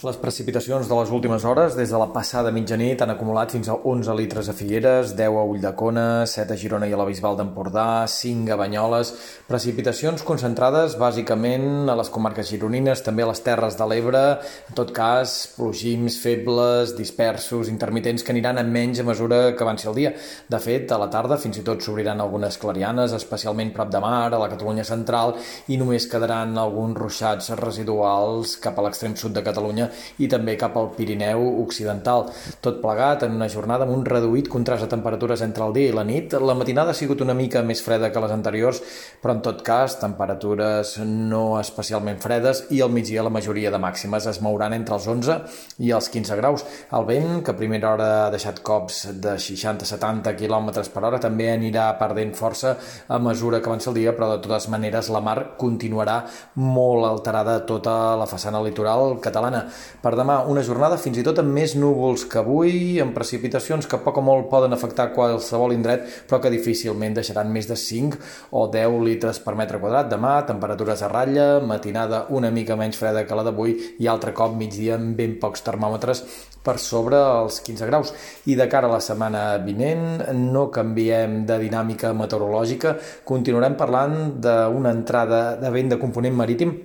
Les precipitacions de les últimes hores, des de la passada mitjanit, han acumulat fins a 11 litres a Figueres, 10 a Ulldecona, 7 a Girona i a la Bisbal d'Empordà, 5 a Banyoles... Precipitacions concentrades bàsicament a les comarques gironines, també a les Terres de l'Ebre, en tot cas, plogims febles, dispersos, intermitents, que aniran a menys a mesura que avanci el dia. De fet, a la tarda fins i tot s'obriran algunes clarianes, especialment prop de mar, a la Catalunya central, i només quedaran alguns ruixats residuals cap a l'extrem sud de Catalunya i també cap al Pirineu Occidental. Tot plegat en una jornada amb un reduït contrast de temperatures entre el dia i la nit. La matinada ha sigut una mica més freda que les anteriors, però en tot cas temperatures no especialment fredes i al migdia la majoria de màximes es mouran entre els 11 i els 15 graus. El vent, que a primera hora ha deixat cops de 60-70 km per hora, també anirà perdent força a mesura que avança el dia, però de totes maneres la mar continuarà molt alterada tota la façana litoral catalana. Per demà, una jornada fins i tot amb més núvols que avui, amb precipitacions que poc o molt poden afectar qualsevol indret, però que difícilment deixaran més de 5 o 10 litres per metre quadrat. Demà, temperatures a ratlla, matinada una mica menys freda que la d'avui i altre cop migdia amb ben pocs termòmetres per sobre els 15 graus. I de cara a la setmana vinent no canviem de dinàmica meteorològica, continuarem parlant d'una entrada de vent de component marítim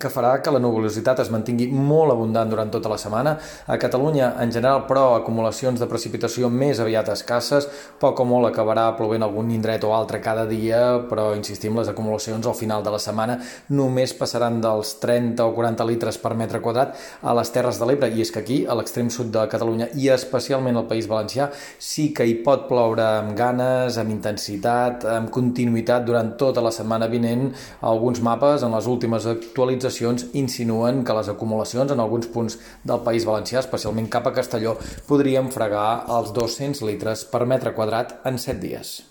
que farà que la nuvolositat es mantingui molt abundant durant tota la setmana. A Catalunya, en general, però, acumulacions de precipitació més aviat escasses, poc o molt acabarà plovent algun indret o altre cada dia, però, insistim, les acumulacions al final de la setmana només passaran dels 30 o 40 litres per metre quadrat a les Terres de l'Ebre, i és que aquí, a l'extrem sud de Catalunya i especialment al País Valencià, sí que hi pot ploure amb ganes, amb intensitat, amb continuïtat durant tota la setmana vinent. Alguns mapes, en les últimes actualitzacions, actualitzacions insinuen que les acumulacions en alguns punts del País Valencià, especialment cap a Castelló, podrien fregar els 200 litres per metre quadrat en 7 dies.